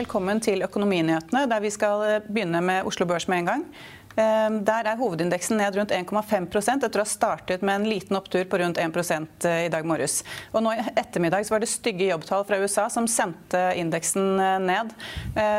velkommen til Økonominyhetene, der vi skal eh, begynne med Oslo Børs med en gang. Eh, der er hovedindeksen ned rundt 1,5% etter å ha startet med en liten opptur på rundt 1 eh, i dag morges. Og nå i ettermiddag var det stygge jobbtall fra USA som sendte indeksen ned.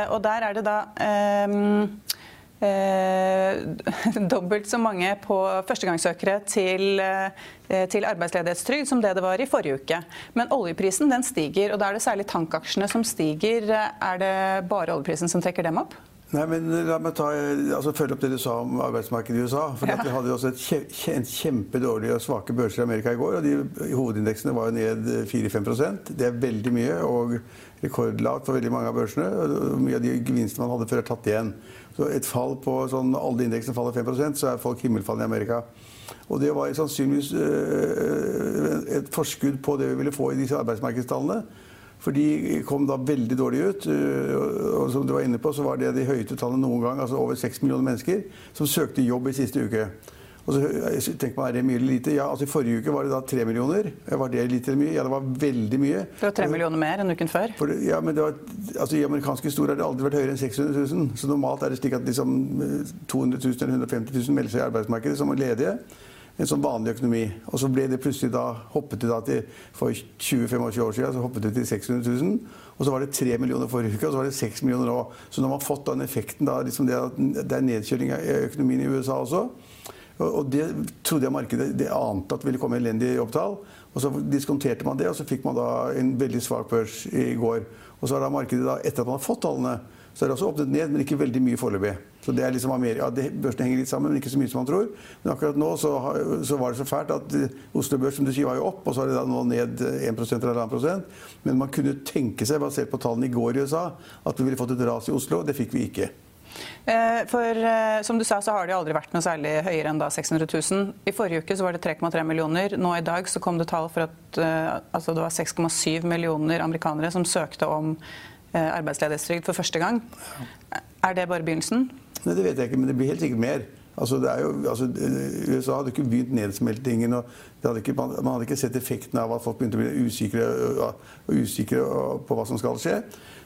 Og der er det da eh, dobbelt så mange på førstegangssøkere til, eh, til arbeidsledighetstrygd som det det var i forrige uke. Men oljeprisen den stiger, og da er det særlig tankaksjene som stiger. Er det bare oljeprisen som trekker dem opp? Nei, men La meg ta, altså, følge opp det du sa om arbeidsmarkedet i USA. for ja. Vi hadde også et kje, kjempedårlige og svake børser i Amerika i går. og de Hovedindeksene var jo ned 4-5% Det er veldig mye og rekordlavt for veldig mange av børsene. og Mye av de gevinstene man hadde før, er tatt igjen. Så et fall på sånn, alle indeksene faller 5% så er folk himmelfallende i Amerika. Og det var sannsynligvis øh, et forskudd på det vi ville få i disse arbeidsmarkedstallene. For de kom da veldig dårlig ut. Øh, og som du var inne på, så var det de høyeste tallene noen gang. Altså over 6 millioner mennesker som søkte jobb i siste uke. Og så tenker man, Er det mye eller lite? Ja, altså I forrige uke var det da tre millioner. Var det litt eller mye? Ja, det var veldig mye. Det var tre millioner mer enn uken før? For, ja, men det var, altså I amerikansk historie har det aldri vært høyere enn 600 000. Så normalt er det slik at liksom 200 000 eller 150 000 melder seg i arbeidsmarkedet som ledige. En sånn vanlig økonomi. Og så ble det plutselig da, hoppet det da til For 20-25 år siden så hoppet det til 600 000. Og så var det 3 millioner forrige uke, og så var det 6 millioner nå. Så nå har man fått den effekten da, liksom det, det er nedkjøring av økonomien i USA også. Og det trodde jeg markedet det ante at ville komme elendige jobbtall. Og så diskonterte man det, og så fikk man da en veldig svak børs i går. Og så har da markedet, da, etter at man har fått tallene, så er det også åpnet ned, men ikke veldig mye foreløpig. Så det er liksom Amerika, ja, Børsene henger litt sammen, men ikke så mye som man tror. Men akkurat nå så, så var det så fælt at eh, Oslo Børs som du sier, var jo opp, og så er det da nå ned 1% eller 1,5 prosent. Men man kunne tenke seg, basert på tallene i går i USA, at vi ville fått et ras i Oslo. Det fikk vi ikke. Eh, for eh, som du sa, så har det aldri vært noe særlig høyere enn da 600 000. I forrige uke så var det 3,3 millioner. Nå i dag så kom det tall for at eh, altså det var 6,7 millioner amerikanere som søkte om arbeidsledighetstrygd for første gang. Er det bare begynnelsen? Nei, Det vet jeg ikke, men det blir helt sikkert mer. Altså, jo, altså, USA hadde ikke begynt nedsmeltingen. og hadde ikke, man, hadde ikke sett effekten av at folk begynte å bli usikre, usikre på hva som skal skje.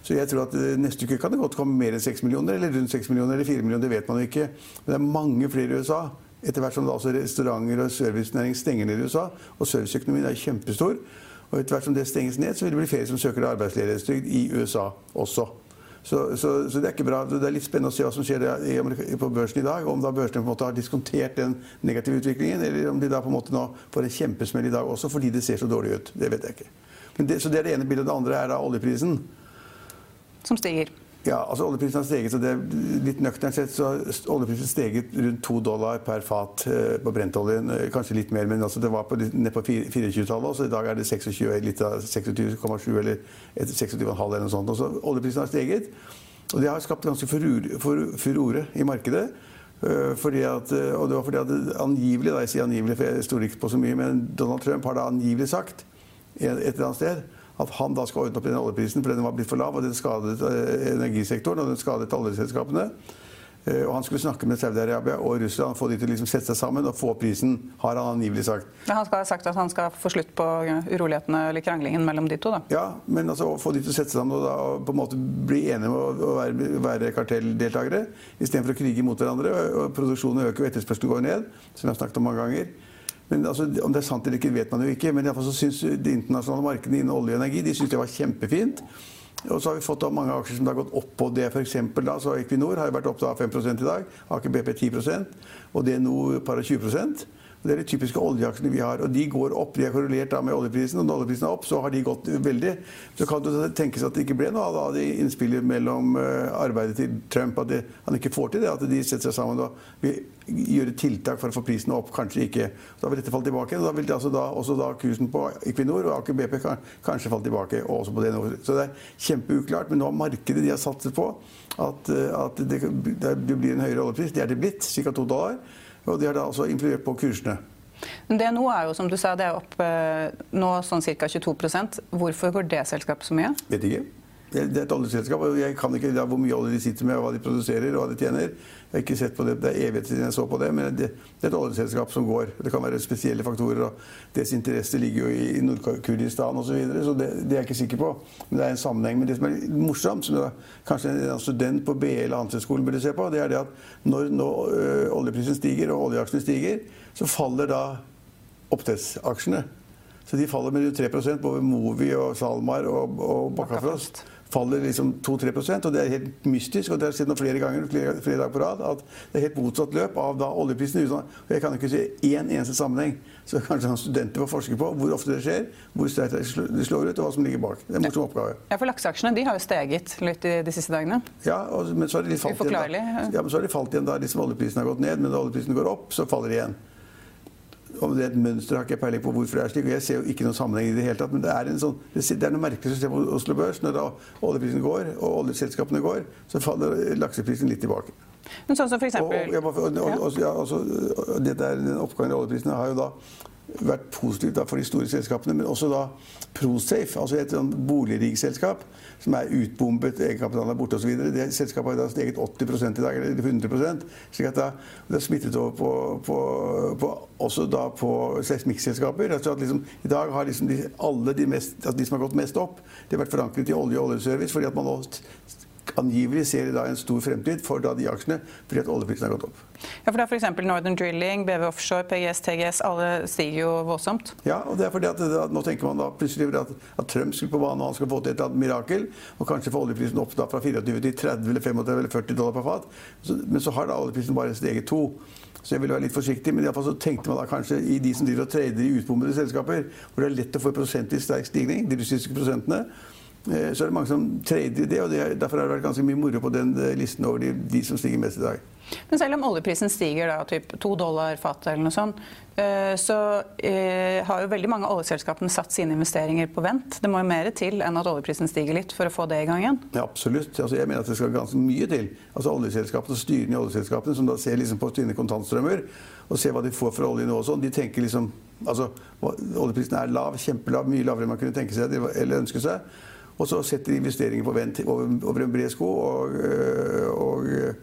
Så jeg tror at eh, neste uke kan det godt komme mer enn 6 millioner, eller rundt 6 millioner, eller 4 millioner, det vet man jo ikke. Men det er mange flere i USA. Etter hvert som da også restauranter og servicenæring stenger ned i USA, og serviceøkonomien er kjempestor. Og etter hvert som det stenges ned, så vil det bli flere som søker arbeidsledighetstrygd i USA også. Så, så, så, det er ikke bra. Det er litt spennende å se hva som skjer på børsen i dag. Om da børsene på en måte har diskontert den negative utviklingen, eller om de da på en måte nå får en kjempesmell i dag også fordi det ser så dårlig ut. Det vet jeg ikke. Det, så det er det ene bildet. Det andre er da oljeprisen som stiger? Ja, altså oljeprisen har steget, så det litt nøkternt sett så oljeprisen steget rundt 2 dollar per fat eh, på brentoljen. Eh, kanskje litt mer, men altså det var ned på 24-tallet, så i dag er det 26, litt av 26,7 eller 26,5 eller noe sånt. Så oljeprisen har steget, og det har skapt ganske furore i markedet. Eh, fordi at, og det var fordi at angivelig, da jeg sier angivelig, for jeg stoler ikke på så mye, men Donald Trump har da angivelig sagt et eller annet sted at han da skal ordne opp i den oljeprisen, for den var blitt for lav, og den skadet eh, energisektoren og den skadet oljeselskapene. Eh, og Han skulle snakke med Saudi-Arabia og Russland, få de til å liksom sette seg sammen og få prisen, har han angivelig sagt. Men Han skal ha sagt at han skal få slutt på urolighetene eller kranglingen mellom de to? da? Ja, men altså å få de til å sette seg sammen og, da, og på en måte bli enige med å være, være kartelldeltakere istedenfor å krige mot hverandre. og Produksjonen øker og etterspørselen går ned, som jeg har snakket om mange ganger. Men altså, Om det er sant eller ikke, vet man jo ikke. Men iallfall så syns de internasjonale markedene innen olje og energi de synes det var kjempefint. Og så har vi fått mange aksjer som har gått opp på det. For eksempel, da, så Equinor har jo vært opp til 5 i dag. Aker BP 10% og DNO par og 20 det er de typiske oljeaksjene vi har. og De går opp. De er korrelert med oljeprisen. og Når oljeprisen er opp, så har de gått veldig. Så kan det tenkes at det ikke ble noe av det innspillet mellom eh, arbeidet til Trump. At det, han ikke får til det. At de setter seg sammen og vil gjøre tiltak for å få prisen opp. Kanskje ikke. Da vil dette falle tilbake. Da vil det altså da, også da kursen på Equinor og Aker BP kanskje falle tilbake. og også på det. Så det er kjempeuklart. Men nå har markedet de har satset på at, eh, at det, det, blir en høyere oljepris. Det er det blitt. Ca. to dollar. Og de har da altså influert på kursene. Men det nå er jo, som du sa, det er opp eh, nå sånn ca. 22% Hvorfor går det selskapet så mye? Vet ikke. Det, er et oljeselskap, og jeg kan ikke da, hvor mye olje de sitter med, hva de produserer og hva de tjener. Jeg har ikke sett på det, det er evighet siden jeg så på det, men det, det, er et oljeselskap som går. Det kan være spesielle faktorer, og Dets interesse ligger jo i Nord-Kurdistan osv., så, videre, så det, det, er jeg ikke sikker på. Men det er en sammenheng. Men det som er morsomt, som kanskje en student på BE eller Handelshøyskolen burde se på, det er det at når, når ø, oljeprisen stiger og oljeaksjene stiger, så faller da oppdrettsaksjene. Så de faller med 3% både Movi og SalMar og, og Bakkafrost faller liksom 2-3% og Det er helt mystisk. og Det har skjedd noe flere ganger flere, flere, dager på rad, at det er helt motsatt løp av da oljeprisen. og Jeg kan ikke se én eneste sammenheng. Så kanskje han studenter får forske på hvor ofte det skjer, hvor sterkt det slår ut, og hva som ligger bak. Det er en morsom oppgave. Ja, For lakseaksjene de har jo steget litt de, de siste dagene? Ja, og, men så har de falt igjen da. Ja, men så har de falt igjen da liksom oljeprisen har gått ned. Men når oljeprisen går opp, så faller de igjen. Om det er et mønster, har ikke peiling på hvorfor det er slik. og Jeg ser jo ikke noen sammenheng i det hele tatt. Men det er, en sånn, det er noe merkelig system på Oslo Børs. Når da oljeprisen går, og oljeselskapene går, så faller lakseprisen litt tilbake. Men sånn som for eksempel, og, og, og, ja, altså, det der, den Oppgangen i oljeprisene har jo da vært positivt for de store selskapene, men også da Prosafe, altså et sånn boligrigselskap som er utbombet, egenkapitalen er borte osv. Det selskapet har da steget 80 i dag, eller 100% slik at det har smittet over på, på, på også da på seismikkselskaper. Altså liksom, I dag har liksom de, alle de, mest, altså de, som har gått mest opp, de har vært forankret i olje og oljeservice, fordi at man nå angivelig ser da en stor fremtid for da de aksjene fordi at oljeprisen har gått opp. Ja, for det er f.eks. Northern Drilling, BV Offshore, PGS, TGS, alle stiger jo voldsomt. Ja, og det er fordi at, at nå tenker man da plutselig at, at Trump skulle på banen og han skal få til et eller annet mirakel, og kanskje få oljeprisen opp da fra 24 til 30 eller 35 eller 40 dollar per fat. Så, men så har da oljeprisen bare steget to. Så jeg ville være litt forsiktig, men i fall så tenkte man da kanskje i de som driver og trader i utbombede selskaper, hvor det er lett å få prosentvis sterk stigning, de russiske prosentene. Eh, så er det mange som trader i det, og det, derfor har det vært ganske mye moro på den eh, listen over de, de som stiger mest i dag. Men selv om oljeprisen stiger da, typ to dollar fatet eller noe sånt, eh, så har jo veldig mange av oljeselskapene satt sine investeringer på vent. Det må jo mer til enn at oljeprisen stiger litt for å få det i gang igjen? Ja, absolutt. Altså, jeg mener at det skal ganske mye til. Altså Oljeselskapene og styrene i oljeselskapene som da ser liksom på sine kontantstrømmer og ser hva de får fra olje nå og sånn, de tenker liksom Altså, oljeprisen er lav, kjempelav, mye lavere enn man kunne tenke seg eller ønske seg. Og så setter de investeringer på vent over, en bred sko. Og, øh, og, øh,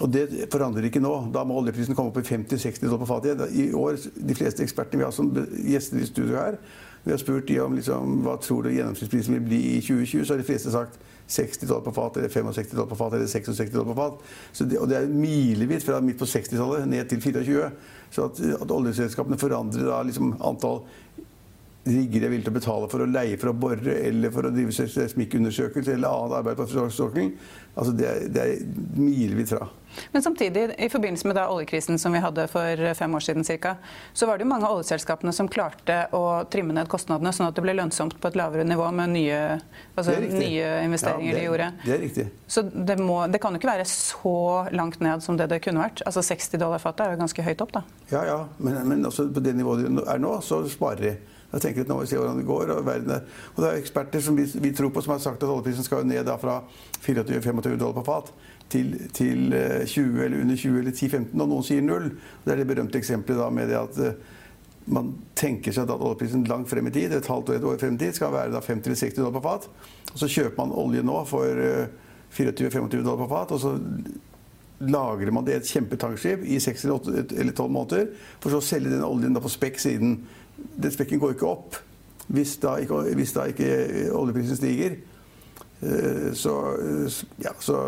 og, det forandrer ikke nå. Da må oljeprisen komme opp i 50-60 dollar på fatet. I år, De fleste ekspertene vi har som gjester i studio her, vi har spurt de om liksom, hva tror du gjennomsnittsprisen vil bli i 2020, så har de fleste sagt 60 dollar på fat, eller 65 dollar på fat, eller 66 dollar på fat. Det, og det er milevidt fra midt på 60-tallet ned til 24. Så at, at oljeselskapene forandrer da liksom antall rigger er villige til å betale for å leie for å bore eller for å drive seismikkundersøkelse eller annet arbeid på sokkelen, altså det, er, det er milevidt fra. Men samtidig, i forbindelse med oljekrisen som vi hadde for fem år siden cirka, så var det jo mange av oljeselskapene som klarte å trimme ned kostnadene, sånn at det ble lønnsomt på et lavere nivå med nye, altså nye investeringer ja, det, de gjorde. Det er riktig. Så det, må, det, kan jo ikke være så langt ned som det det kunne vært. Altså 60 dollar fatet er jo ganske høyt opp, da. Ja, ja, men, men på det nivået det er nå, så sparer de. Jeg tenker at nå må vi se hvordan det går. Og, er, og det er eksperter som vi, vi, tror på, som har sagt at oljeprisen skal ned da fra 24-25 dollar på fat til, til, 20 eh, eller under 20 eller 10-15, og noen sier null. Det er det berømte eksempelet da med det at uh, man tenker seg at oljeprisen langt frem i tid, et halvt år, et år frem i tid, skal være da 50-60 dollar på fat. Og så kjøper man olje nå for uh, eh, 24-25 dollar på fat, og så lagrer man det i et kjempetankskip i 6 eller 12 måneder, for så å selge den oljen da på spekk siden den spekken går ikke opp hvis da ikke, hvis da ikke oljeprisen stiger. Eh, så, ja, så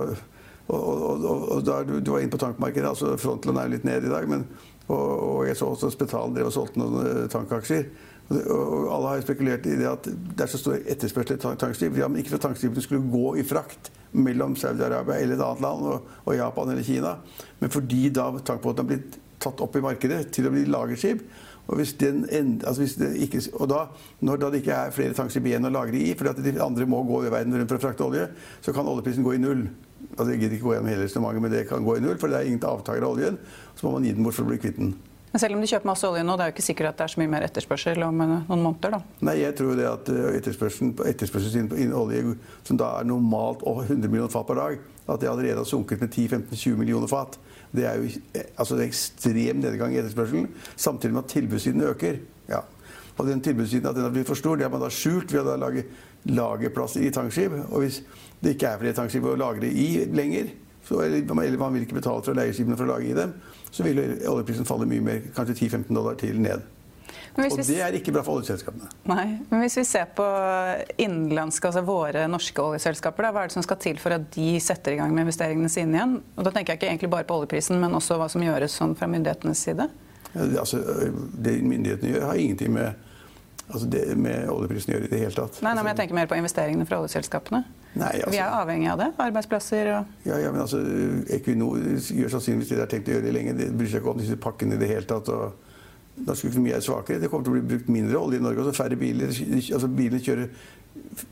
og, og, og, da, du, du var inne på tankmarkedet. altså Frontland er litt ned i dag. Men, og, jeg så også Spetalen drev og solgte noen eh, tankaksjer. Og, alle har spekulert i det at det er så stor etterspørsel etter tankskip. Ja, men ikke for tankskipene skulle gå i frakt mellom Saudi-Arabia eller et annet land og, og, Japan eller Kina, men fordi da tankbåtene har blitt tatt opp i markedet til å bli lagerskip, og, hvis den, altså hvis ikke, og da, når det ikke er flere tankskip igjen å lagre i, fordi at de andre må gå i verden rundt for å frakte olje, så kan oljeprisen gå i null. Altså, jeg gidder ikke gå gjennom hele resonnementet, men det kan gå i null, for det er ingen avtaker av oljen. Så må man gi den bort for å bli kvitt den. Men selv om de kjøper masse olje nå, det er jo ikke sikkert at det er så mye mer etterspørsel om eh, noen måneder? da? Nei, jeg tror det at eh, etterspørselen, etterspørselen innen olje, som da er normalt 100 millioner fat per dag, at det allerede har sunket med 10-15-20 millioner fat. Det er jo altså, det ekstrem nedgang i etterspørselen, samtidig med at tilbudssiden øker. Ja. Og den tilbudssiden at den har blitt for stor, det har man da skjult ved å lage lagerplasser i tankskip. Og hvis det ikke er flere tankskip å lagre i lenger, så, eller man vil ikke betale for leieskipene for å lage i dem, så vil oljeprisen falle mye mer, kanskje 10-15 dollar til ned. Og det er ikke bra for oljeselskapene. Nei, men Hvis vi ser på innenlandske, altså våre norske oljeselskaper, da, hva er det som skal til for at de setter i gang med investeringene sine igjen? Og Da tenker jeg ikke egentlig bare på oljeprisen, men også hva som gjøres sånn fra myndighetenes side? Ja, det, altså, det myndighetene gjør, har ingenting med, altså det, med oljeprisen å gjøre i det hele tatt. Nei, nei, men Jeg tenker mer på investeringene fra oljeselskapene. Nei, altså, vi er avhengig av det? Arbeidsplasser og Ja, ja men altså, Equinor gjør sannsynligvis det de har tenkt å gjøre lenge. De bryr seg ikke om disse pakkene i det hele tatt. og Norsk økonomi er svakere. Det kommer til å bli brukt mindre olje i Norge. også Færre biler. altså Bilene kjører,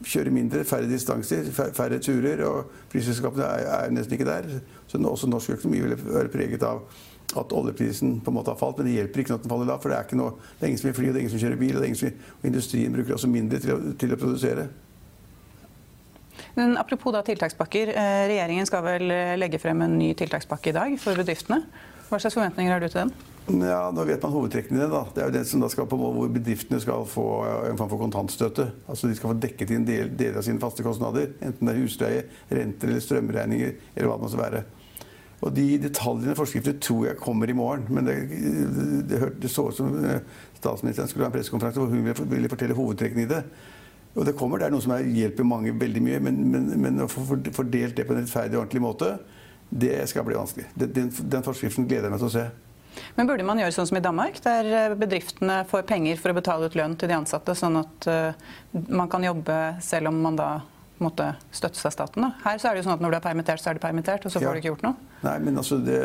kjører mindre, færre distanser, færre turer. Og flyselskapene er, er, nesten ikke der. Så også norsk økonomi vil være preget av at oljeprisen på en måte har falt. Men det hjelper ikke når den faller lav, for det er, noe, det er ingen som vil fly, det er ingen som kjører bil. og, som, og industrien bruker også mindre til å, til å produsere. Men apropos da tiltakspakker. Eh, regjeringen skal vel eh, legge frem en ny tiltakspakke i dag for bedriftene. Hva slags forventninger har du til den? Ja, Nå vet man hovedtrekkene i det. da. Det er jo det som da skal på hvor bedriftene skal få en form for kontantstøtte. Altså De skal få dekket inn del, deler av sine faste kostnader. Enten det er husleie, renter eller strømregninger eller hva det måtte være. Og De detaljene i forskriftene tror jeg kommer i morgen. Men det, det, det så ut som eh, statsministeren skulle ha en pressekonferanse hvor hun ville fortelle hovedtrekkene i det. Og det kommer, det er noe som hjelper mange veldig mye, men, men, men å få fordelt det på en rettferdig og ordentlig måte, det skal bli vanskelig. Den, den forskriften gleder jeg meg til å se. Men Burde man gjøre sånn som i Danmark, der eh, bedriftene får penger for å betale ut lønn til de ansatte, sånn at uh, man kan jobbe selv om man da måtte støtte seg staten? Da? Her så er det jo sånn at når du er permittert, så er du permittert, og så får ja. du ikke gjort noe. Nei, men altså det...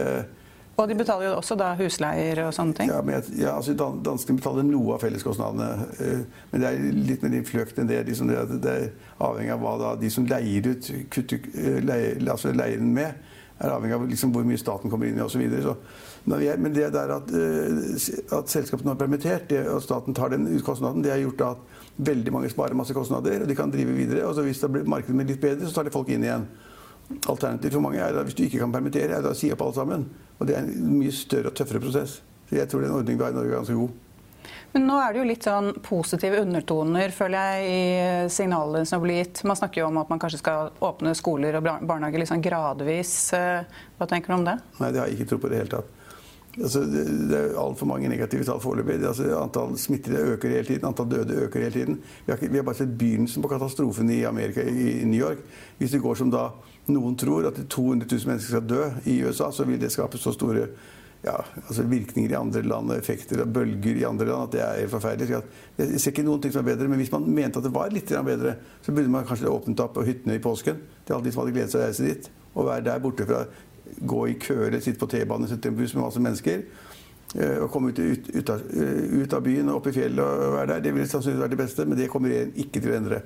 Og de betaler jo også da husleier og sånne ting? Ja, men jeg, ja, altså Danskene betaler noe av felleskostnadene. Uh, men det er litt mer innfløkt enn det. Liksom det, det, er avhengig av hva da de som leier ut, kutter, leier, altså leier den med, er avhengig av liksom hvor mye staten kommer inn i osv. Men det der at, eh, at selskapene har permittert, det at staten tar den kostnaden, det har gjort at veldig mange sparer masse kostnader, og de kan drive videre. og Hvis det blir markedet litt bedre, så tar de folk inn igjen. Alternativt for mange er at hvis du ikke kan permittere, er det å si opp alle sammen. Og det er en mye større og tøffere prosess. Så jeg tror den ordningen vi har i Norge er ganske god. Men nå er det jo litt sånn positive undertoner føler jeg, i signalene som blir gitt. Man snakker jo om at man kanskje skal åpne skoler og barnehager liksom gradvis. Eh, hva tenker du om det? Nei, det har jeg ikke tro på i det hele tatt. Altså, det, er altfor mange negative tall foreløpig. Altså, antall smittede øker hele tiden, antall døde øker hele tiden. Vi har, ikke, vi har bare sett begynnelsen på katastrofen i Amerika, i, New York. Hvis det går som da noen tror, at 200 000 mennesker skal dø i USA, så vil det skape så store ja, altså virkninger i andre land, effekter og bølger i andre land, at det er helt forferdelig. Jeg ser ikke noen ting som er bedre, men hvis man mente at det var litt bedre, så burde man kanskje åpnet opp hyttene i påsken til alle de som hadde gledet seg å reise dit. Og være der borte fra gå i køer, sitte på T-banen, sitte i en buss med masse mennesker. Å og komme ut, ut, ut, av, ut, av, byen og opp i fjellet og være der. Det ville sannsynligvis vært det beste, men det kommer ikke til å endre.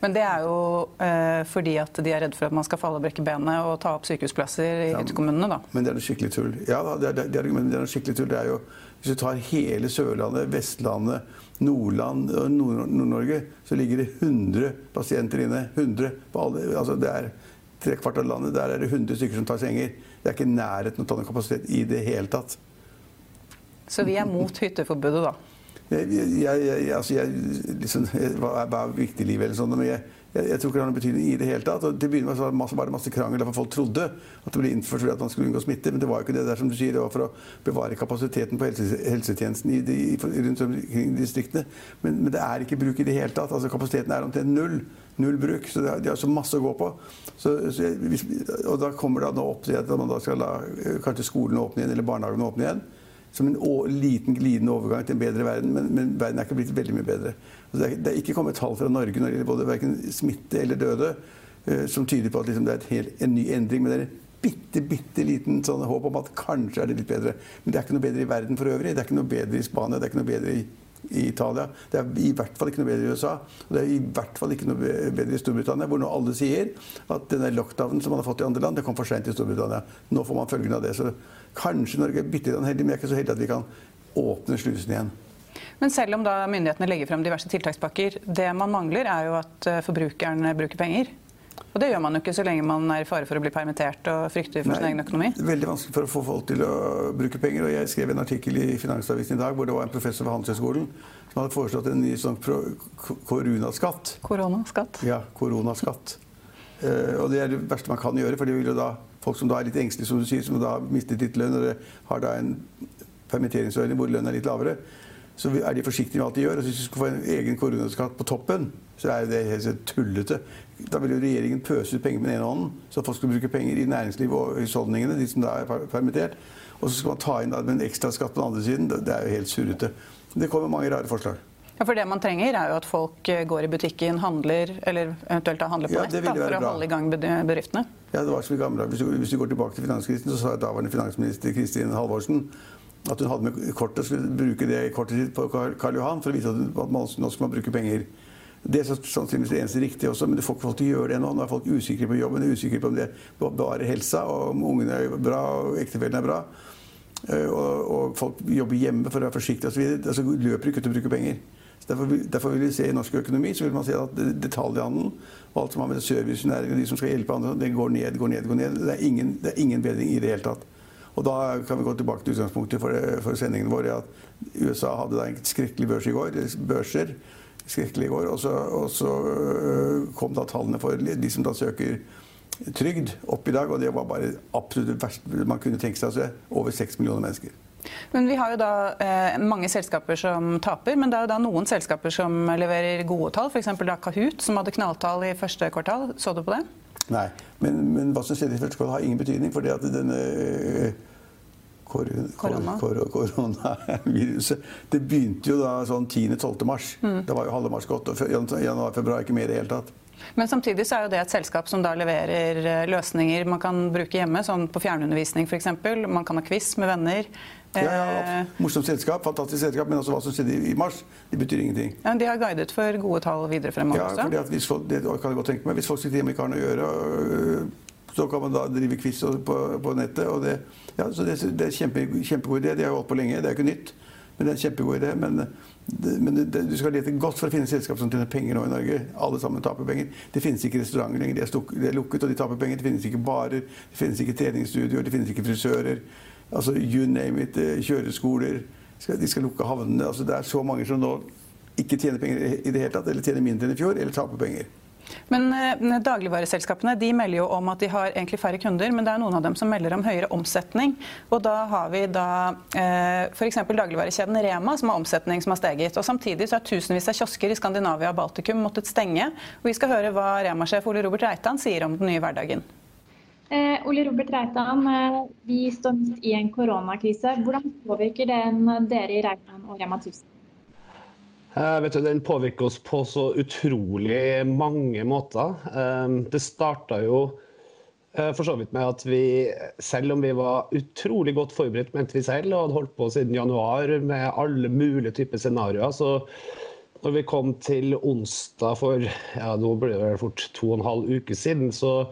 Men det er jo eh, fordi at de er redd for at man skal falle og brekke benet og ta opp sykehusplasser i ja, hyttekommunene, da. Men det er noe skikkelig tull. Ja, det er, det, er, det er noe skikkelig tull. Det er jo, hvis du tar hele Sørlandet, Vestlandet, Nordland og Nord-Norge, så ligger det 100 pasienter inne. 100 på alle, altså det er tre kvart av landet. Der er det 100 stykker som tar senger. Det er ikke nærheten av å ta kapasitet i det hele tatt. Så vi er mot hytteforbudet, da? Jeg, jeg, jeg, altså liksom, hva, er viktig i livet, eller sånt, men jeg, jeg, tror ikke det har noen betydning i det hele tatt. og Til med var det masse krangel for folk trodde at det ble innført fordi at man skulle unngå smitte. Men det var jo ikke det der som du sier, det var for å bevare kapasiteten på helse, helsetjenesten i de, rundt omkring distriktene. Men, men, det er ikke bruk i det hele tatt. altså Kapasiteten er omtrent null. Null bruk. Så de har så masse å gå på. Så, så hvis, og da kommer det nå opp til at man da skal la kanskje skolene åpne igjen, eller barnehagene åpne igjen som en liten, glidende overgang til en bedre verden. Men, men verden er ikke blitt veldig mye bedre. Altså det, er, det, er, ikke kommet tall fra Norge når det gjelder både verken smitte eller døde uh, som tyder på at liksom, det er helt, en ny endring. Men det er en bitte, bitte liten sånn håp om at kanskje er det litt bedre. Men det er ikke noe bedre i verden for øvrig. Det er ikke noe bedre i Spania, det er ikke noe bedre i, i Italia. Det er i hvert fall ikke noe bedre i USA. Og det er i hvert fall ikke noe bedre i Storbritannia, hvor nå alle sier at denne lockdownen som man har fått i andre land, det kom for seint i Storbritannia. Nå får man følgene av det. Så Kanskje Norge er bitte litt heldig, men jeg er ikke så heldig at vi kan åpne slusen igjen. Men selv om da myndighetene legger frem diverse tiltakspakker, det man mangler er jo at eh, forbrukeren bruker penger. Og det gjør man jo ikke så lenge man er i fare for å bli permittert og frykter for Nei, sin egen økonomi. Veldig vanskelig for å få folk til å bruke penger. og Jeg skrev en artikkel i Finansavisen i dag hvor det var en professor ved Handelshøyskolen som hadde foreslått en ny sånn koronaskatt. Koronaskatt? Ja, koronaskatt. Uh, og det er det verste man kan gjøre, for det vil jo da folk som da er litt engstelige, som du sier, som da har mistet litt lønn, eller har da en permitteringsordning hvor lønnen er litt lavere, så er de forsiktige med alt de gjør. Og hvis du skal få en egen koronaskatt på toppen, så er det helt tullete. Da vil jo regjeringen pøse ut penger med den ene hånden, så folk skal bruke penger i næringslivet og husholdningene, de som da er permittert. Og så skal man ta inn en ekstra skatt på den andre siden. Det er jo helt surrete. Det kommer mange rare forslag. Ja, for Det man trenger, er jo at folk eh, går i butikken, handler, eller eventuelt handler på ja, nett for å holde i gang bedriftene. Ja, det var som i gamle hvis, hvis du går tilbake til finanskrisen, så sa daværende finansminister Kristin Halvorsen at hun hadde med kortet, og skulle bruke det kortet sitt på Karl Johan for å vise at man, nå skal man bruke penger. Det er sannsynligvis det eneste riktige også, men det får ikke folk til å gjøre det nå. Nå er folk usikre på jobben, usikre på om det bevarer helsa, og om ungene er bra og ektefellen er bra. Eh, og, og, folk jobber hjemme for å være forsiktige osv. Altså, løper ikke ut å bruke penger. Derfor, derfor, vil vi se i norsk økonomi så vil man se at detaljhandelen og alt som har med servicenæringen og de som skal hjelpe andre, det går ned, går ned, går ned. Det er ingen, det er ingen bedring i det hele tatt. Og da kan vi gå tilbake til utgangspunktet for, for sendingen vår. at USA hadde da en skrekkelig børs i går. Børser skrekkelig i går. Og så, og så øh, kom da tallene for de som da søker trygd opp i dag. Og det var bare absolutt verst man kunne tenke seg å se. Over seks millioner mennesker. Men Vi har jo da eh, mange selskaper som taper, men det er jo da noen selskaper som leverer gode tall. F.eks. Kahoot, som hadde knalltall i første kvartal. Så du på det? Nei, men, men hva som skjedde i første kvartal har ingen betydning. fordi at denne øh, koronaviruset Det begynte jo da sånn 10.-12. mars. Mm. Da var jo halve mars gått. Og januar-februar ikke mer i det hele tatt. Men samtidig så er jo det et selskap som da leverer eh, løsninger man kan bruke hjemme, sånn på fjernundervisning f.eks. Man kan ha quiz med venner. Ja, ja, eh, Morsomt selskap, fantastisk selskap, men også hva som skjedde i mars, det betyr ingenting. Ja, de har guidet for gode tall videre fremover ja, også? Fordi at hvis folk, det kan jeg godt tenke meg. Hvis folk sitter hjemme ikke har noe å gjøre, øh, så kan man da drive quiz på, på nettet. og det, ja, så det, det er en kjempe, kjempegod idé. Det har holdt på lenge, det er ikke nytt. Men det er en kjempegod idé. Men, men det, du skal lete godt for å finne selskap som tjener penger nå i Norge. Alle sammen taper penger. Det finnes ikke restauranter lenger. De er, stuk, de er lukket, og de taper penger. Det finnes ikke barer, det finnes ikke treningsstudioer, det finnes ikke frisører. Altså, you name it. Eh, kjøreskoler. De skal lukke havnene. Altså, det er så mange som nå ikke tjener penger i det hele tatt, eller tjener mindre enn i fjor, eller taper penger. Men eh, dagligvareselskapene de melder jo om at de har egentlig færre kunder, men det er noen av dem som melder om høyere omsetning. Og da har vi da eh, f.eks. dagligvarekjeden Rema som har omsetning som har steget. Og samtidig så har tusenvis av kiosker i Skandinavia og Baltikum måttet stenge. Og vi skal høre hva Rema-sjef Ole Robert Reitan sier om den nye hverdagen. Eh, Ole Robert Reitan, eh, vi står midt i en koronakrise. Hvordan påvirker den dere i Reitan og Rema 1000? Eh, du, den påvirker oss på så utrolig mange måter. Eh, det starta jo eh, for så vidt med at vi, selv om vi var utrolig godt forberedt, mente vi selv, og hadde holdt på siden januar med alle mulige typer scenarioer, så når vi kom til onsdag for ja, nå ble det fort to og en halv uke siden, så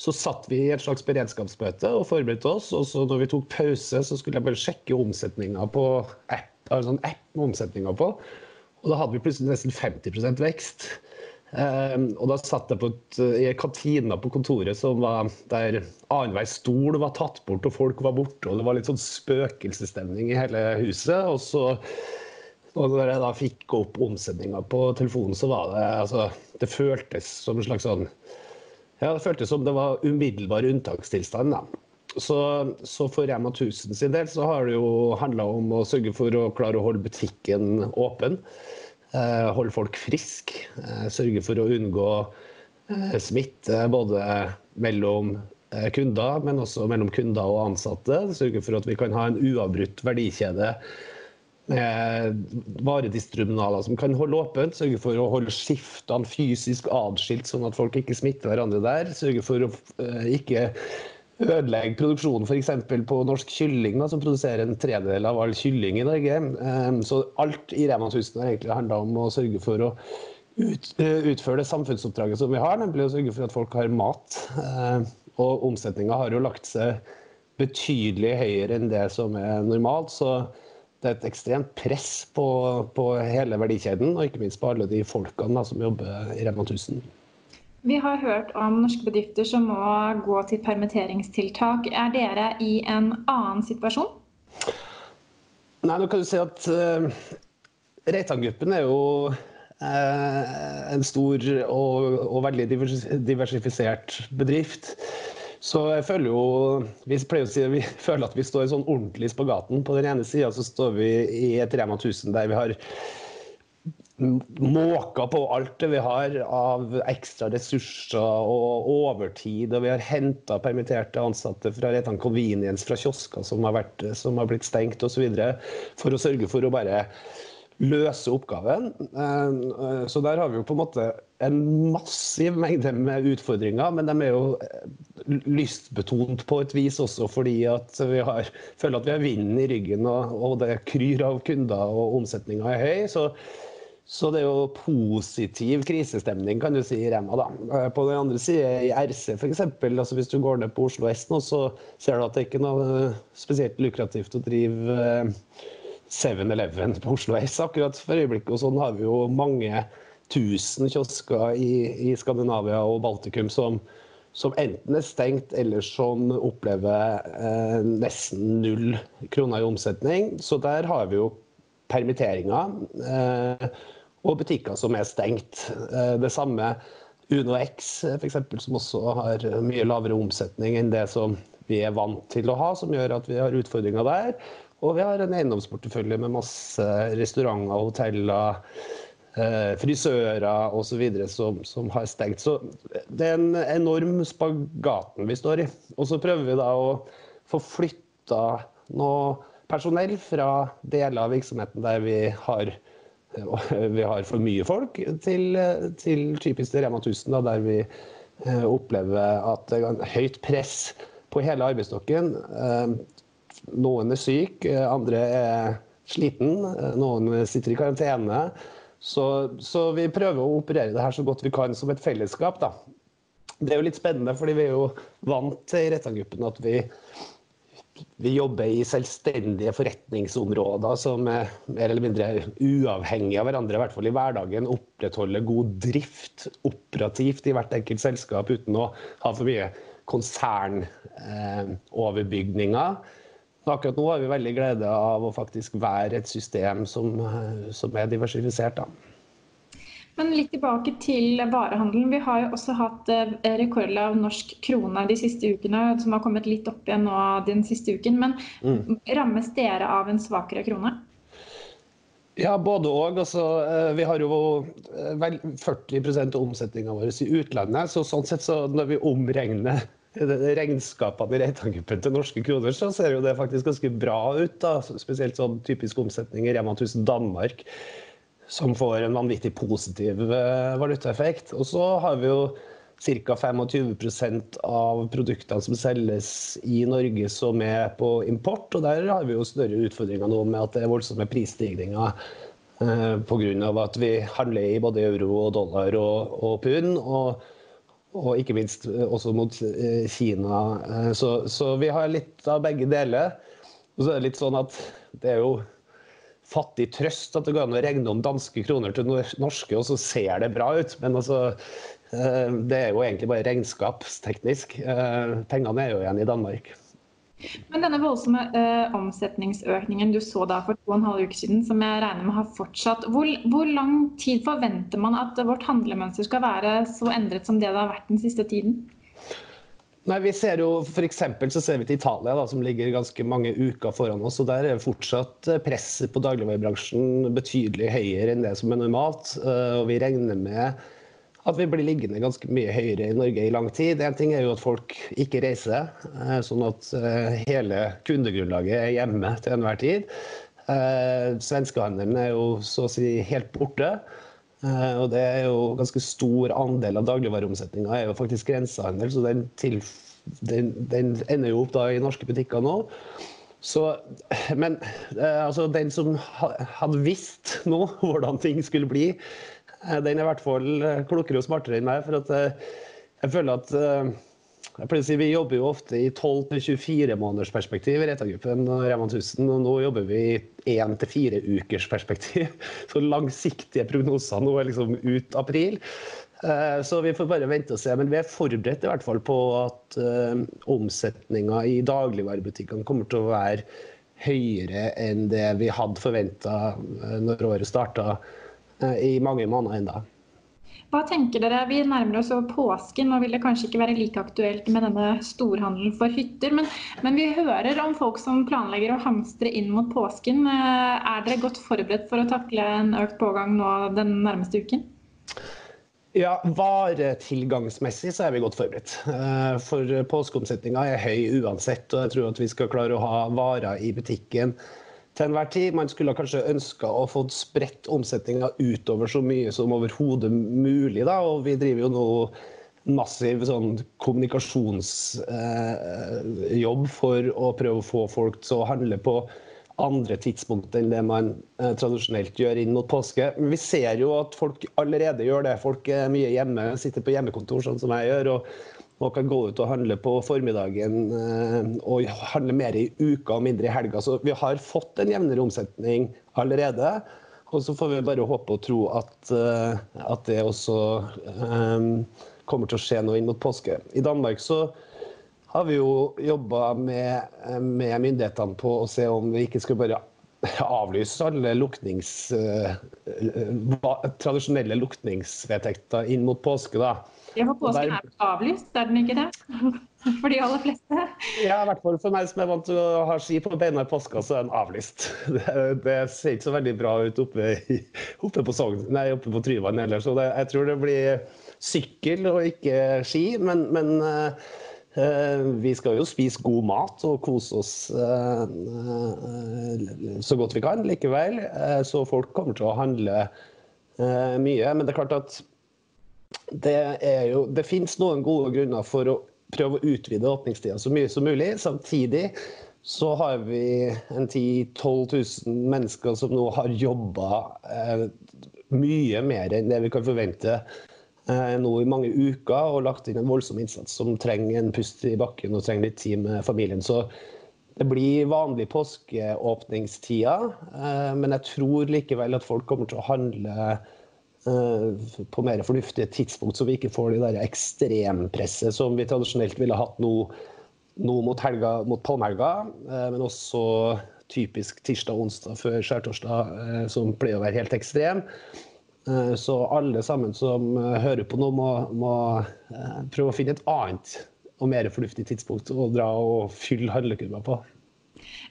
så satt vi i et slags beredskapsmøte og forberedte oss. Og så når vi tok pause, så skulle jeg bare sjekke omsetninga på app, altså en app med omsetninga på. Og da hadde vi plutselig nesten 50 vekst. Um, og da satt jeg på et, i kantina på kontoret som var der annenhver stol var tatt bort og folk var borte. Og det var litt sånn spøkelsesstemning i hele huset. Og så og når jeg da fikk opp omsetninga på telefonen, så var det altså Det føltes som en slags sånn ja, Det føltes som det var umiddelbar unntakstilstand. da. Så, så, for Rema 1000 sin del så har det jo handla om å sørge for å klare å holde butikken åpen. Eh, holde folk friske. Eh, sørge for å unngå eh, smitte både mellom kunder, men også mellom kunder og ansatte. Sørge for at vi kan ha en uavbrutt verdikjede med varedistribunaler som kan holde åpent. Sørge for å holde skiftene fysisk atskilt, sånn at folk ikke smitter hverandre der. Sørge for å eh, ikke ødelegge produksjonen f.eks. på norsk kylling, da, som produserer en tredjedel av all kylling i Norge. Um, så alt i Rema 1000 har egentlig handla om å sørge for å ut, uh, utføre det samfunnsoppdraget som vi har, nemlig å sørge for at folk har mat. Uh, og omsetninga har jo lagt seg betydelig høyere enn det som er normalt. så det er et ekstremt press på, på, hele verdikjeden, og ikke minst på alle de folkene da, som jobber i Rema 1000. Vi har hørt om norske bedrifter som må gå til permitteringstiltak. Er dere i en annen situasjon? Nei, nå kan du si at uh, Reitan-gruppen er jo uh, en stor og, og, veldig diversifisert bedrift. Så jeg føler jo Vi pleier å si vi føler at vi står sånn ordentlig på gaten. På den ene sida så står vi i et Rema 1000 der vi har måka på alt det vi har av ekstra ressurser og overtid. Og vi har henta permitterte ansatte fra Reitan Convenience fra kiosker som har, vært, som har blitt stengt osv. For å sørge for å bare løse oppgaven. Eh, så der har vi jo på en måte en massiv mengde med utfordringer, men de er jo lystbetont på et vis også fordi at vi har, føler at vi har vinden i ryggen og, og det kryr av kunder og omsetninga er høy. så så det er jo positiv krisestemning, kan du si, i Rema. da. Eh, på den andre siden, i RC f.eks., altså hvis du går ned på Oslo S nå, så ser du at det ikke er noe eh, spesielt lukrativt å drive 7-Eleven eh, på Oslo S akkurat for øyeblikket. Og sånn har vi jo mange tusen kiosker i, i Skandinavia og Baltikum som, som, enten er stengt, eller som opplever eh, nesten null kroner i omsetning. Så der har vi jo permitteringer. Eh, og butikker som er stengt. Eh, det samme Uno X, f.eks., som også har mye lavere omsetning enn det som vi er vant til å ha, som gjør at vi har utfordringer der. Og vi har en eiendomsportefølje med masse restauranter, hoteller, frisører osv. Som, som har stengt. Så det er en enorm spagaten vi står i. Og så prøver vi da å få flytta noe personell fra deler av virksomheten der vi har vi har for mye folk, til, til typisk Rema 1000, da, der vi eh, opplever at det er høyt press på hele arbeidsstokken. Eh, noen er syk, eh, andre er sliten, noen sitter i karantene. Så, så, vi prøver å operere det her så godt vi kan som et fellesskap. Da. Det er jo litt spennende, fordi vi er jo vant til i Rettangruppen at vi vi jobber i selvstendige forretningsområder som er mer eller mindre uavhengige av hverandre, i hvert fall i hverdagen. Opprettholder god drift operativt i hvert enkelt selskap uten å ha for mye konsernoverbygninger. Akkurat nå har vi veldig glede av å faktisk være et system som, som er diversifisert. Da. Men litt tilbake til varehandelen. Vi har jo også hatt eh, rekordlav norsk krone de siste ukene, som har kommet litt opp igjen nå den siste uken. Men mm. rammes dere av en svakere krone? Ja, både òg. Altså, eh, vi har jo 40 eh, av omsetninga vår i utlandet. så sånn sett så når vi omregner regnskapene i Reitangruppen til norske kroner, så ser jo det faktisk ganske bra ut. da, Spesielt sånn typisk omsetning i Rema 1000 Danmark som får en vanvittig positiv eh, valutaeffekt. Og så har vi jo ca. 25% av produktene som selges i Norge som er på import. Og der har vi jo større utfordringer nå med at det er voldsomme prisstigninger eh, pga. at vi handler i både euro og dollar og, og pund. Og, og, ikke minst eh, også mot eh, Kina. Eh, så, så vi har litt av begge deler. Og så er det litt sånn at det er jo fattig trøst at det går an å regne om danske kroner til norske, og så ser det bra ut. Men altså, det er jo egentlig bare regnskapsteknisk. Pengene er jo igjen i Danmark. Men denne voldsomme uh, omsetningsøkningen du så da for to og en halv uke siden, som jeg regner med har fortsatt, hvor, hvor, lang tid forventer man at vårt handlemønster skal være så endret som det det har vært den siste tiden? Nei, vi ser jo for så ser vi til Italia, da, som ligger ganske mange uker foran oss. og Der er fortsatt eh, presset på dagligvarebransjen betydelig høyere enn det som er normalt. Uh, og vi regner med at vi blir liggende ganske mye høyere i Norge i lang tid. En ting er jo at folk ikke reiser, eh, sånn at hele kundegrunnlaget er hjemme til enhver tid. Svenskehandelen er jo så å si helt borte. Eh, og det er jo ganske stor andel av dagligvareomsetninga er jo faktisk grensehandel, så den, til, den, den, ender jo opp da i norske butikker nå. Så, men eh, altså, den som hadde visst nå hvordan ting skulle bli, eh, den er i hvert fall klokere og smartere enn meg. For at jeg føler at jeg pleier å si Vi jobber jo ofte i 12-24 måneders perspektiv i Retagruppen og Reman 1000. Og nå jobber vi i 1-4 ukers perspektiv. Så langsiktige prognoser nå er liksom ut april. Så vi får bare vente og se. Men vi er forberedt i hvert fall på at omsetninga i dagligvarebutikkene kommer til å være høyere enn det vi hadde forventa når året starta i mange måneder ennå. Hva tenker dere? Vi nærmer oss påsken. og vil det kanskje ikke være like aktuelt med denne storhandelen for hytter. Men, men, vi hører om folk som planlegger å hamstre inn mot påsken. Eh, er dere godt forberedt for å takle en økt pågang nå den nærmeste uken? Ja, Varetilgangsmessig så er vi godt forberedt. Eh, for påskeomsetninga er høy uansett. Og jeg tror at vi skal klare å ha varer i butikken til enhver tid. Man skulle kanskje ønska å få spredt omsetninga utover så mye som overhodet mulig. Da. Og vi driver jo nå massiv sånn kommunikasjonsjobb eh, for å prøve å få folk til å handle på andre tidspunkt enn det man eh, tradisjonelt gjør inn mot påske. Men vi ser jo at folk allerede gjør det. Folk er mye hjemme, sitter på hjemmekontor, sånn som jeg gjør. og og kan gå ut og handle på formiddagen eh, og handle mer i uka og mindre i helga. Så vi har fått en jevnere omsetning allerede. Og så får vi bare håpe og tro at, eh, at det også um, kommer til å skje noe inn mot påske. I Danmark så har vi jo jobba med, med, myndighetene på å se om vi ikke skulle bare avlyse alle luknings, uh, tradisjonelle lukningsvedtekter inn mot påske. da. Ja, for påsken er avlyst, er den ikke det? For de aller fleste? Ja, i hvert fall for meg som er vant til å ha ski på beina i påska, så er den avlyst. Det, det, ser ikke så veldig bra ut oppe, oppe på Sogn, nei, oppe på Tryvann heller. Så det, jeg tror det blir sykkel og ikke ski. Men, men uh, vi skal jo spise god mat og kose oss uh, så godt vi kan likevel. så folk kommer til å handle mye. Men det er klart at det, er jo, det finnes noen gode grunner for å prøve å utvide åpningstida så mye som mulig. Samtidig så har vi en 10 000-12 000 mennesker som nå har jobba eh, mye mer enn det vi kan forvente eh, nå i mange uker, og lagt inn en voldsom innsats som trenger en pust i bakken og trenger litt tid med familien. Så det blir vanlig påskeåpningstider, eh, men jeg tror likevel at folk kommer til å handle på mer fornuftige tidspunkt, så vi ikke får det der ekstrempresset som vi tradisjonelt ville hatt nå, nå mot, helga, mot palmehelga, eh, men også typisk tirsdag og onsdag før skjærtorsdag, eh, som pleier å være helt ekstrem. Så alle sammen som hører på nå, må, må prøve å finne et annet og mer fornuftig tidspunkt å dra og fylle handlekurva på.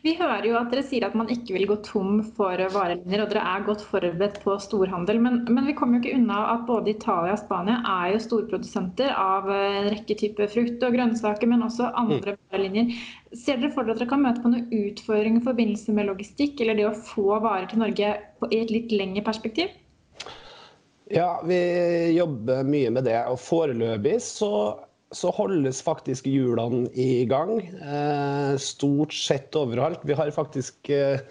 Vi hører jo at dere sier at man ikke vil gå tom for varelinjer, og dere er godt forberedt på storhandel. Men, men, vi kommer jo ikke unna at både Italia og Spania er jo storprodusenter av en rekke typer frukt og grønnsaker, men også andre mm. varelinjer. Ser dere for dere at dere kan møte på noen utfordringer i forbindelse med logistikk, eller det å få varer til Norge i et litt lengre perspektiv? Ja, vi jobber mye med det. Og foreløpig så så holdes faktisk hjulene i gang. Eh, stort sett overalt. Vi har faktisk eh,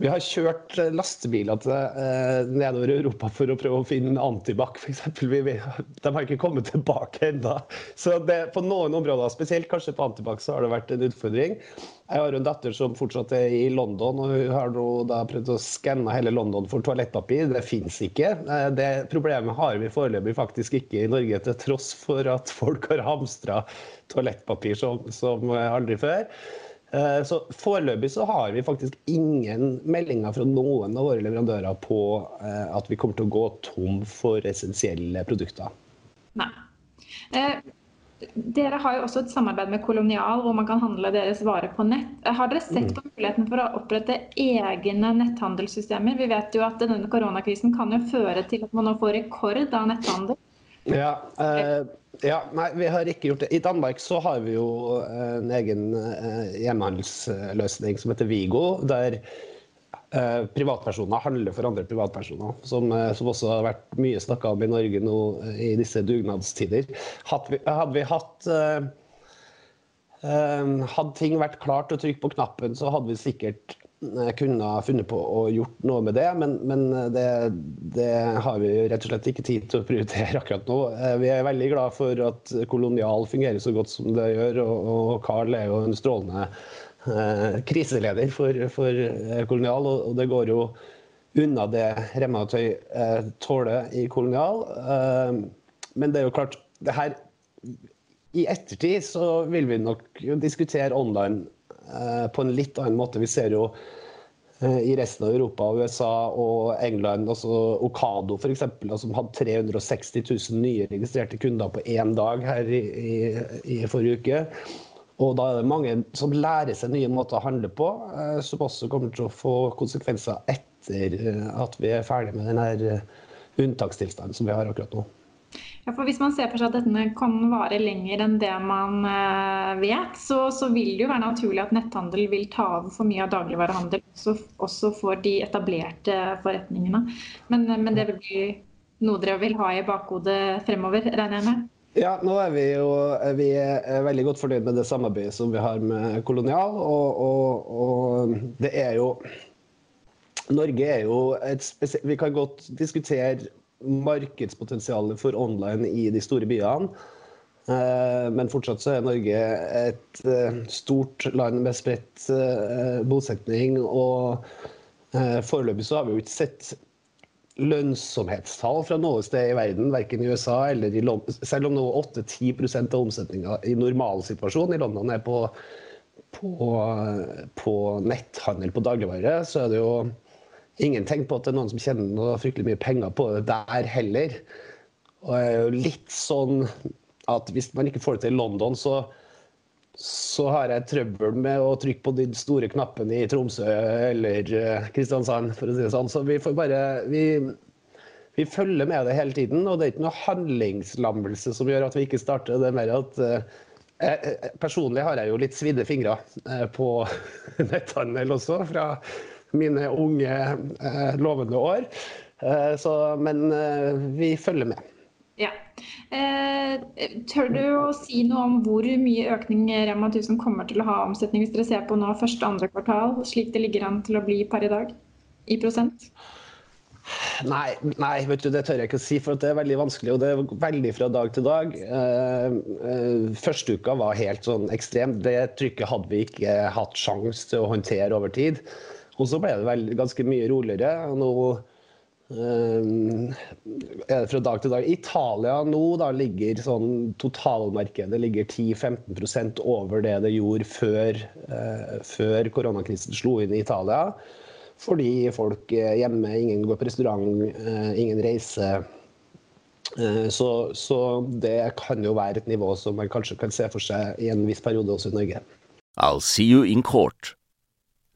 vi har kjørt lastebiler til, eh, nedover Europa for å prøve å finne antibac, f.eks. De har ikke kommet tilbake ennå. Så det, på noen områder, spesielt kanskje på antibac, har det vært en utfordring. Jeg har en datter som fortsatt er i London, og hun har da prøvd å skanne hele London for toalettpapir. Det fins ikke. Eh, det problemet har vi foreløpig faktisk ikke i Norge, til tross for at folk har hamstra toalettpapir som, som aldri før. Eh, så Foreløpig så har vi faktisk ingen meldinger fra noen av våre leverandører på eh, at vi kommer til å gå tom for essensielle produkter. Nei. Eh, dere har jo også et samarbeid med Kolonial, hvor man kan handle deres varer på nett. Har dere sett mm. på muligheten for å opprette egne netthandelssystemer? Vi vet jo at denne koronakrisen kan jo føre til at man nå får rekord av netthandel. Ja, eh, ja, nei, vi har ikke gjort det. I Danmark så har vi jo eh, en egen eh, hjemmehandelsløsning som heter Vigo. der eh, privatpersoner handler for andre privatpersoner. Som, som også har vært mye snakka om i Norge nå i disse dugnadstider. Hadde vi, hadde vi hatt eh, Hadde ting vært klart å trykke på knappen, så hadde vi sikkert jeg kunne funnet på å gjort noe med det, men, men det, det, har vi rett og slett ikke tid til å prioritere akkurat nå. Eh, vi er veldig glad for at Kolonial fungerer så godt som det gjør, og Carl er jo en strålende eh, kriseleder for, for eh, Kolonial, og, det går jo unna det Remma og Tøy eh, tåler i Kolonial. Eh, men det er jo klart det her, I ettertid så vil vi nok diskutere online eh, på en litt annen måte. Vi ser jo eh, i resten av Europa, USA og England, altså Okado f.eks., som hadde 360 000 nye registrerte kunder på én dag her i, i, i forrige uke. Og da er det mange som lærer seg nye måter å handle på, eh, som også kommer til å få konsekvenser etter at vi er ferdig med eh, unntakstilstanden som vi har akkurat nå. Ja, for Hvis man ser for seg at dette kan vare lenger enn det man vet, så, så, vil det jo være naturlig at netthandel vil ta over for mye av dagligvarehandel, også, også for de etablerte forretningene. Men, men det vil bli noe dere vil ha i bakhodet fremover, regner jeg med? Ja, nå er vi jo vi er veldig godt fornøyd med det samarbeidet som vi har med Kolonial. Og, og, og det er jo Norge er jo et spesielt Vi kan godt diskutere markedspotensialet for online i de store byene. Eh, men fortsatt så er Norge et eh, stort land med spredt eh, bosetning. Og foreløpig så har vi jo ikke sett lønnsomhetstall fra noe sted i verden, verken i USA eller i London. Selv om nå 8-10 av omsetninga i normalsituasjonen i London er på, på, på, netthandel på dagligvare, så er det jo ingen tegn på at det er noen som tjener noe fryktelig mye penger på det der heller. Og det er jo litt sånn at hvis man ikke får det til i London, så så har jeg trøbbel med å trykke på de store knappene i Tromsø eller eh, Kristiansand, for å si det sånn. Så vi får bare vi, vi, følger med det hele tiden. Og det er ikke noe handlingslammelse som gjør at vi ikke starter. Det er mer at eh, Personlig har jeg jo litt svidde fingre eh, på netthandel også, fra mine unge, eh, lovende år. Eh, så, men eh, vi følger med. Ja. Eh, tør du å si noe om hvor mye økning Rema 1000 kommer til å ha omsetning hvis dere ser på nå første og andre kvartal, slik det ligger an til å bli per i dag, i prosent? Nei, nei vet du, det tør jeg ikke å si, for det er veldig vanskelig. Og det er veldig fra dag til dag. Første uka var helt sånn ekstrem. Det trykket hadde vi ikke hatt sjanse til å håndtere over tid. Og så ble det vel ganske mye roligere. nå er det fra dag til dag. Italia nå da ligger sånn totalmarkedet ligger 10-15% over det det gjorde før, eh, før koronakrisen slo inn i Italia. Fordi folk er hjemme, ingen går på restaurant, eh, ingen reiser. Eh, så, så, det kan jo være et nivå som man kanskje kan se for seg i en viss periode også i Norge. I'll see you in court.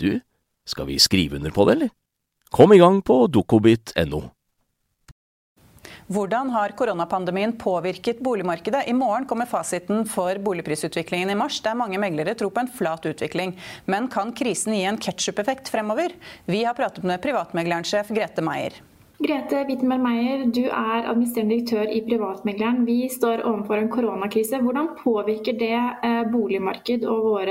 du, skal vi skrive under på det, eller? Kom i gang på dokobit.no. Hvordan har koronapandemien påvirket boligmarkedet? I morgen kommer fasiten for boligprisutviklingen i mars, der mange meglere tror på en flat utvikling. Men kan krisen gi en ketsjup-effekt fremover? Vi har pratet med privatmeglerensjef Grete Meier. Grete Wittenberg Meyer, du er administrerende direktør i Privatmegleren. Vi står overfor en koronakrise. Hvordan påvirker det eh, boligmarked og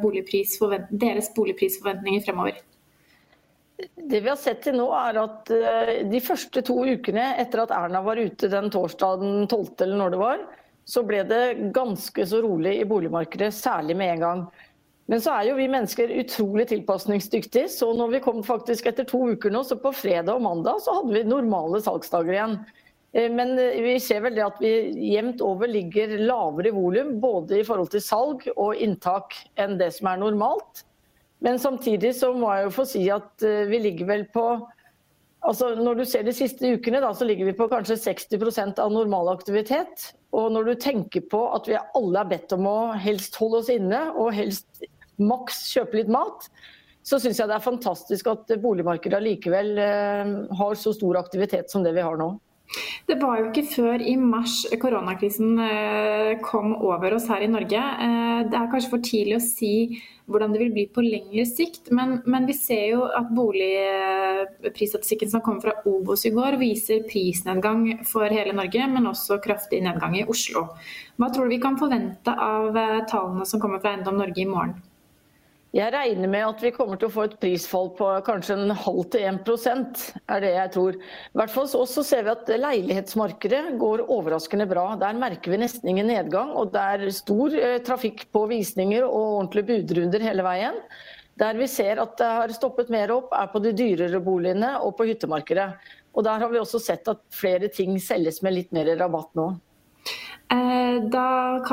boligprisforvent deres boligprisforventninger fremover? Det vi har sett til nå er at eh, De første to ukene etter at Erna var ute den torsdagen 12. eller når det var, så ble det ganske så rolig i boligmarkedet, særlig med en gang. Men så er jo vi mennesker utrolig tilpasningsdyktige. Så når vi kom faktisk etter to uker nå, så på fredag og mandag så hadde vi normale salgsdager igjen. Eh, men eh, vi ser vel det at vi jevnt over ligger lavere i volum, både i forhold til salg og inntak enn det som er normalt. Men samtidig så må jeg jo få si at eh, vi ligger vel på Altså, når du ser de siste ukene, da, så ligger vi på kanskje 60% av normal aktivitet. Og når du tenker på at vi alle er bedt om å helst holde oss inne og helst maks kjøpe litt mat, så syns jeg det er fantastisk at boligmarkedet allikevel eh, har så stor aktivitet som det vi har nå. Det var jo ikke før i mars koronakrisen eh, kom over oss her i Norge. Eh, det er kanskje for tidlig å si hvordan det vil bli på lengre sikt, men, men vi ser jo at boligprisstatistikken som kom fra Obos i går, viser prisnedgang for hele Norge, men også kraftig nedgang i Oslo. Hva tror du vi kan forvente av tallene som kommer fra Eiendom Norge i morgen? Jeg regner med at vi kommer til å få et prisfall på kanskje en halv til 1% er det jeg tror. I hvert fall også ser vi at leilighetsmarkedet går overraskende bra. Der merker vi nesten ingen nedgang. Og det er stor eh, trafikk på visninger og ordentlige budrunder hele veien. Der vi ser at det har stoppet mer opp, er på de dyrere boligene og på hyttemarkedet. Og der har vi også sett at flere ting selges med litt mer rabatt nå. Eh, da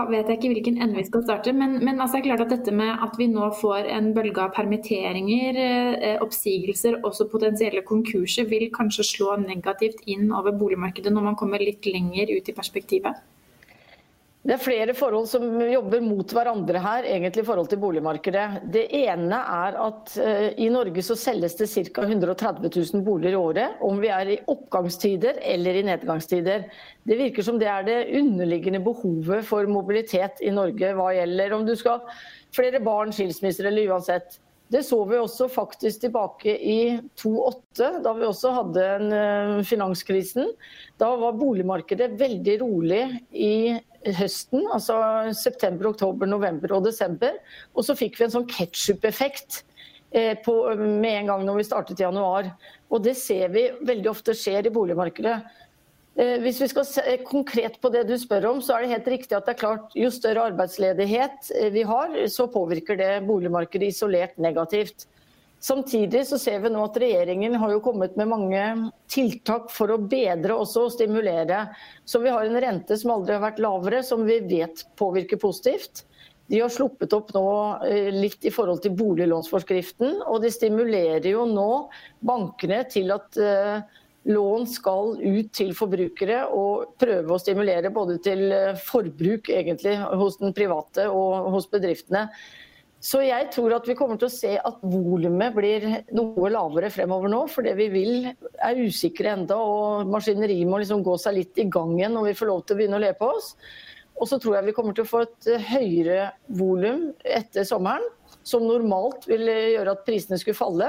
vet jeg ikke hvilken ende vi skal starte, men, men altså er klart at dette med at vi nå får en bølge av permitteringer, eh, oppsigelser, også potensielle konkurser, vil kanskje slå negativt inn over boligmarkedet når man kommer litt lenger ut i perspektivet? Det er flere forhold som jobber mot hverandre her, egentlig i forhold til boligmarkedet. Det ene er at uh, i Norge så selges det ca. 130 000 boliger i året, om vi er i oppgangstider eller i nedgangstider. Det virker som det er det underliggende behovet for mobilitet i Norge hva gjelder om du skal flere barn, skilsmisser eller uansett. Det så vi også faktisk tilbake i 2008, da vi også hadde en uh, finanskrisen. Da var boligmarkedet veldig rolig i høsten, altså september, oktober, november og desember. Og så fikk vi en sånn ketsjup-effekt eh, med en gang når vi startet i januar. Og det ser vi veldig ofte skjer i boligmarkedet. Eh, hvis vi skal se konkret på det du spør om, så er det helt riktig at det er klart jo større arbeidsledighet eh, vi har, så påvirker det boligmarkedet isolert negativt. Samtidig så ser vi nå at regjeringen har jo kommet med mange tiltak for å bedre også og stimulere. Så vi har en rente som aldri har vært lavere, som vi vet påvirker positivt. De har sluppet opp nå eh, litt i forhold til boliglånsforskriften, og de stimulerer jo nå bankene til at eh, lån skal ut til forbrukere og prøve å stimulere både til eh, forbruk egentlig hos den private og hos bedriftene. Så jeg tror at vi kommer til å se at volumet blir noe lavere fremover nå. For det vi vil er usikre enda, og maskineriet må liksom gå seg litt i gang igjen når vi får lov til å begynne å le på oss. Og så tror jeg vi kommer til å få et høyere volum etter sommeren. Som normalt vil gjøre at prisene skulle falle,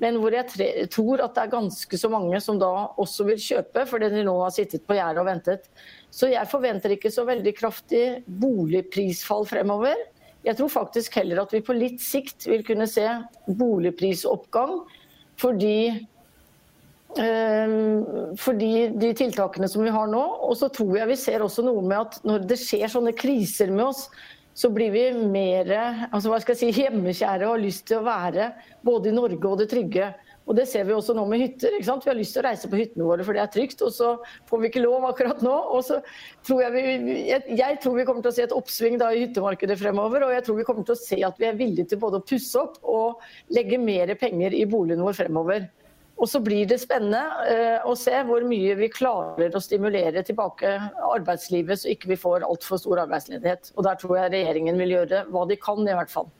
men hvor jeg tror at det er ganske så mange som da også vil kjøpe, fordi de nå har sittet på gjerdet og ventet. Så jeg forventer ikke så veldig kraftig boligprisfall fremover. Jeg tror faktisk heller at vi på litt sikt vil kunne se boligprisoppgang fordi ehm, fordi de tiltakene som vi har nå. Og så tror jeg vi ser også noe med at når det skjer sånne kriser med oss, så blir vi mer altså si, hjemmekjære og har lyst til å være både i Norge og det trygge. Og Det ser vi også nå med hytter. Vi har lyst til å reise på hyttene våre for det er trygt, og så får vi ikke lov akkurat nå. og så tror Jeg vi, jeg, jeg tror vi kommer til å se et oppsving da i hyttemarkedet fremover. Og jeg tror vi kommer til å se at vi er villige til både å pusse opp og legge mer penger i boligen vår fremover. Og så blir det spennende uh, å se hvor mye vi klarer å stimulere tilbake arbeidslivet, så ikke vi får altfor stor arbeidsledighet. Og der tror jeg regjeringen vil gjøre hva de kan, i hvert fall.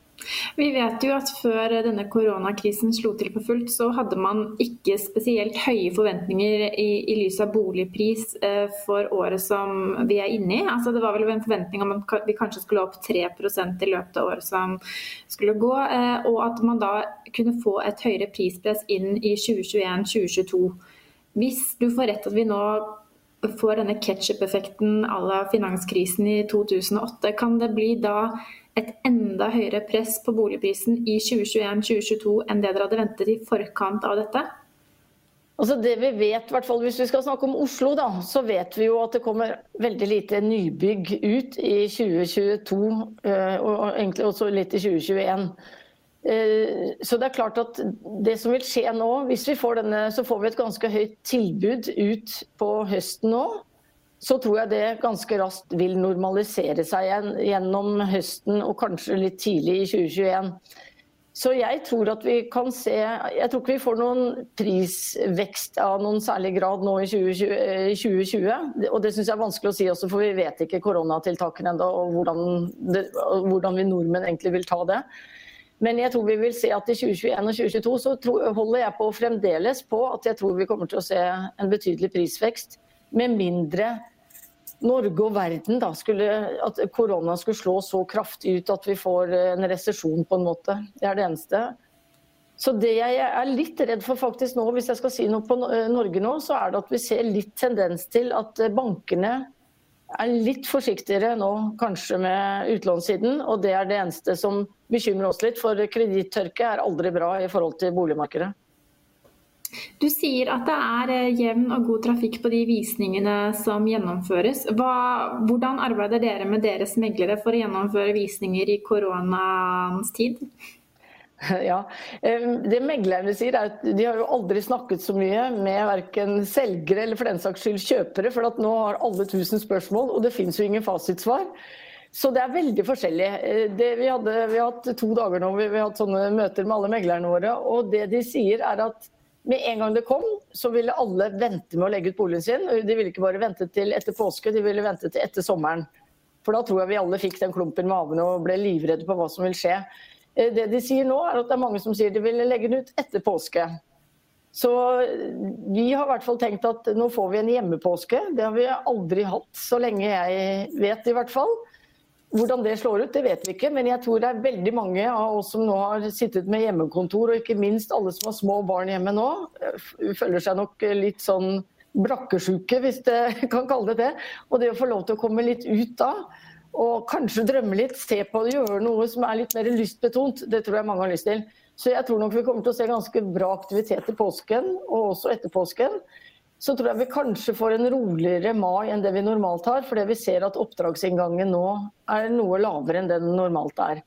Vi vet jo at før denne koronakrisen slo til på fullt, så hadde man ikke spesielt høye forventninger i, i lys av boligpris eh, for året som vi er inne i. Altså, det var vel en forventning om at vi kanskje skulle opp 3% i løpet av året som skulle gå, eh, og at man da kunne få et høyere prispress inn i 2021-2022. Hvis du får rett at vi nå får denne ketsjup-effekten à la finanskrisen i 2008, kan det bli da et enda høyere press på boligprisen i 2021-2022 enn det dere hadde ventet i forkant av dette? Altså det vi vet, Hvis vi skal snakke om Oslo, da, så vet vi jo at det kommer veldig lite nybygg ut i 2022, eh, og egentlig også litt i 2021. Eh, så det er klart at det som vil skje nå, hvis vi får denne, så får vi et ganske høyt tilbud ut på høsten nå så tror jeg det ganske raskt vil normalisere seg igjen gjennom høsten og kanskje litt tidlig i 2021. Så jeg tror at vi kan se Jeg tror ikke vi får noen prisvekst av noen særlig grad nå i 2020. 2020. Eh, og det syns jeg er vanskelig å si også, for vi vet ikke koronatiltakene ennå og hvordan, det, hvordan vi nordmenn egentlig vil ta det. Men jeg tror vi vil se at i 2021 og 2022 så holder jeg på fremdeles på at jeg tror vi kommer til å se en betydelig prisvekst. Med mindre Norge og verden da, skulle, at korona skulle slå så kraftig ut at vi får en resesjon på en måte. Det er det eneste. Så det jeg er litt redd for faktisk nå, hvis jeg skal si noe på Norge nå, så er det at vi ser litt tendens til at bankene er litt forsiktigere nå kanskje med utlånssiden. Og det er det eneste som bekymrer oss litt, for kredittørke er aldri bra i forhold til boligmarkedet. Du sier at det er eh, jevn og god trafikk på de visningene som gjennomføres. Hva, hvordan arbeider dere med deres meglere for å gjennomføre visninger i koronaens tid? Ja, Det meglerne sier er at de har jo aldri snakket så mye med verken selgere eller for den saks skyld kjøpere, for at nå har alle tusen spørsmål, og det finnes jo ingen fasitsvar. Så det er veldig forskjellig. Eh, det, vi, hadde, vi, har hatt to dager nå vi, vi har hatt sånne møter med alle meglerne våre, og det de sier er at med en gang det kom, så ville alle vente med å legge ut boligen sin. De ville ikke bare vente til etter påske, de ville vente til etter sommeren. For da tror jeg vi alle fikk den klumpen i magen og ble livredde på hva som vil skje. Eh, det de sier nå, er at det er mange som sier de vil legge den ut etter påske. Så eh, vi har i hvert fall tenkt at nå får vi en hjemmepåske. Det har vi aldri hatt, så lenge jeg vet i hvert fall. Hvordan det slår ut, det vet vi ikke, men jeg tror det er veldig mange av oss som nå har sittet med hjemmekontor, og ikke minst alle som har små barn hjemme nå, eh, føler seg nok litt sånn brakkesjuke, hvis det kan kalle det det. Og det å få lov til å komme litt ut da, og kanskje drømme litt, se på det, gjøre noe som er litt mer lystbetont, det tror jeg mange har lyst til. Så jeg tror nok vi kommer til å se ganske bra aktivitet i påsken, og også etter påsken så tror jeg vi kanskje får en roligere mai enn det vi normalt har. Fordi vi ser at oppdragsinngangen nå er noe lavere enn den normalt er.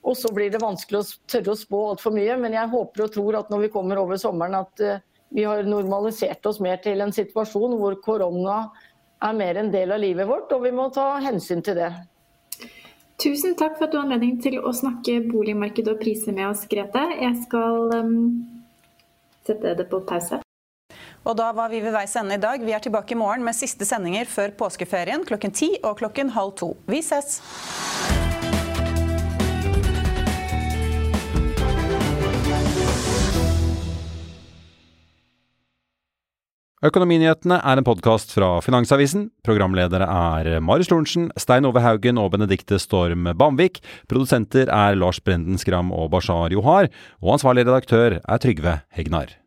Og så blir det vanskelig å tørre å spå altfor mye, men jeg håper og tror at når vi kommer over sommeren at eh, vi har normalisert oss mer til en situasjon hvor korona er mer en del av livet vårt, og vi må ta hensyn til det. Tusen takk for at du har anledning til å snakke boligmarked og priser med oss, Grete. Jeg skal um, sette det på pause. Og da var vi ved veis ende i dag. Vi er tilbake i morgen med siste sendinger før påskeferien klokken ti og klokken halv to. Vi ses! Økonominyhetene er en podkast fra Finansavisen. Programledere er Marius Lorentzen, Stein Ove Haugen og Benedikte Storm Bamvik. Produsenter er Lars Brenden Skram og Bashar Johar. Og ansvarlig redaktør er Trygve Hegnar.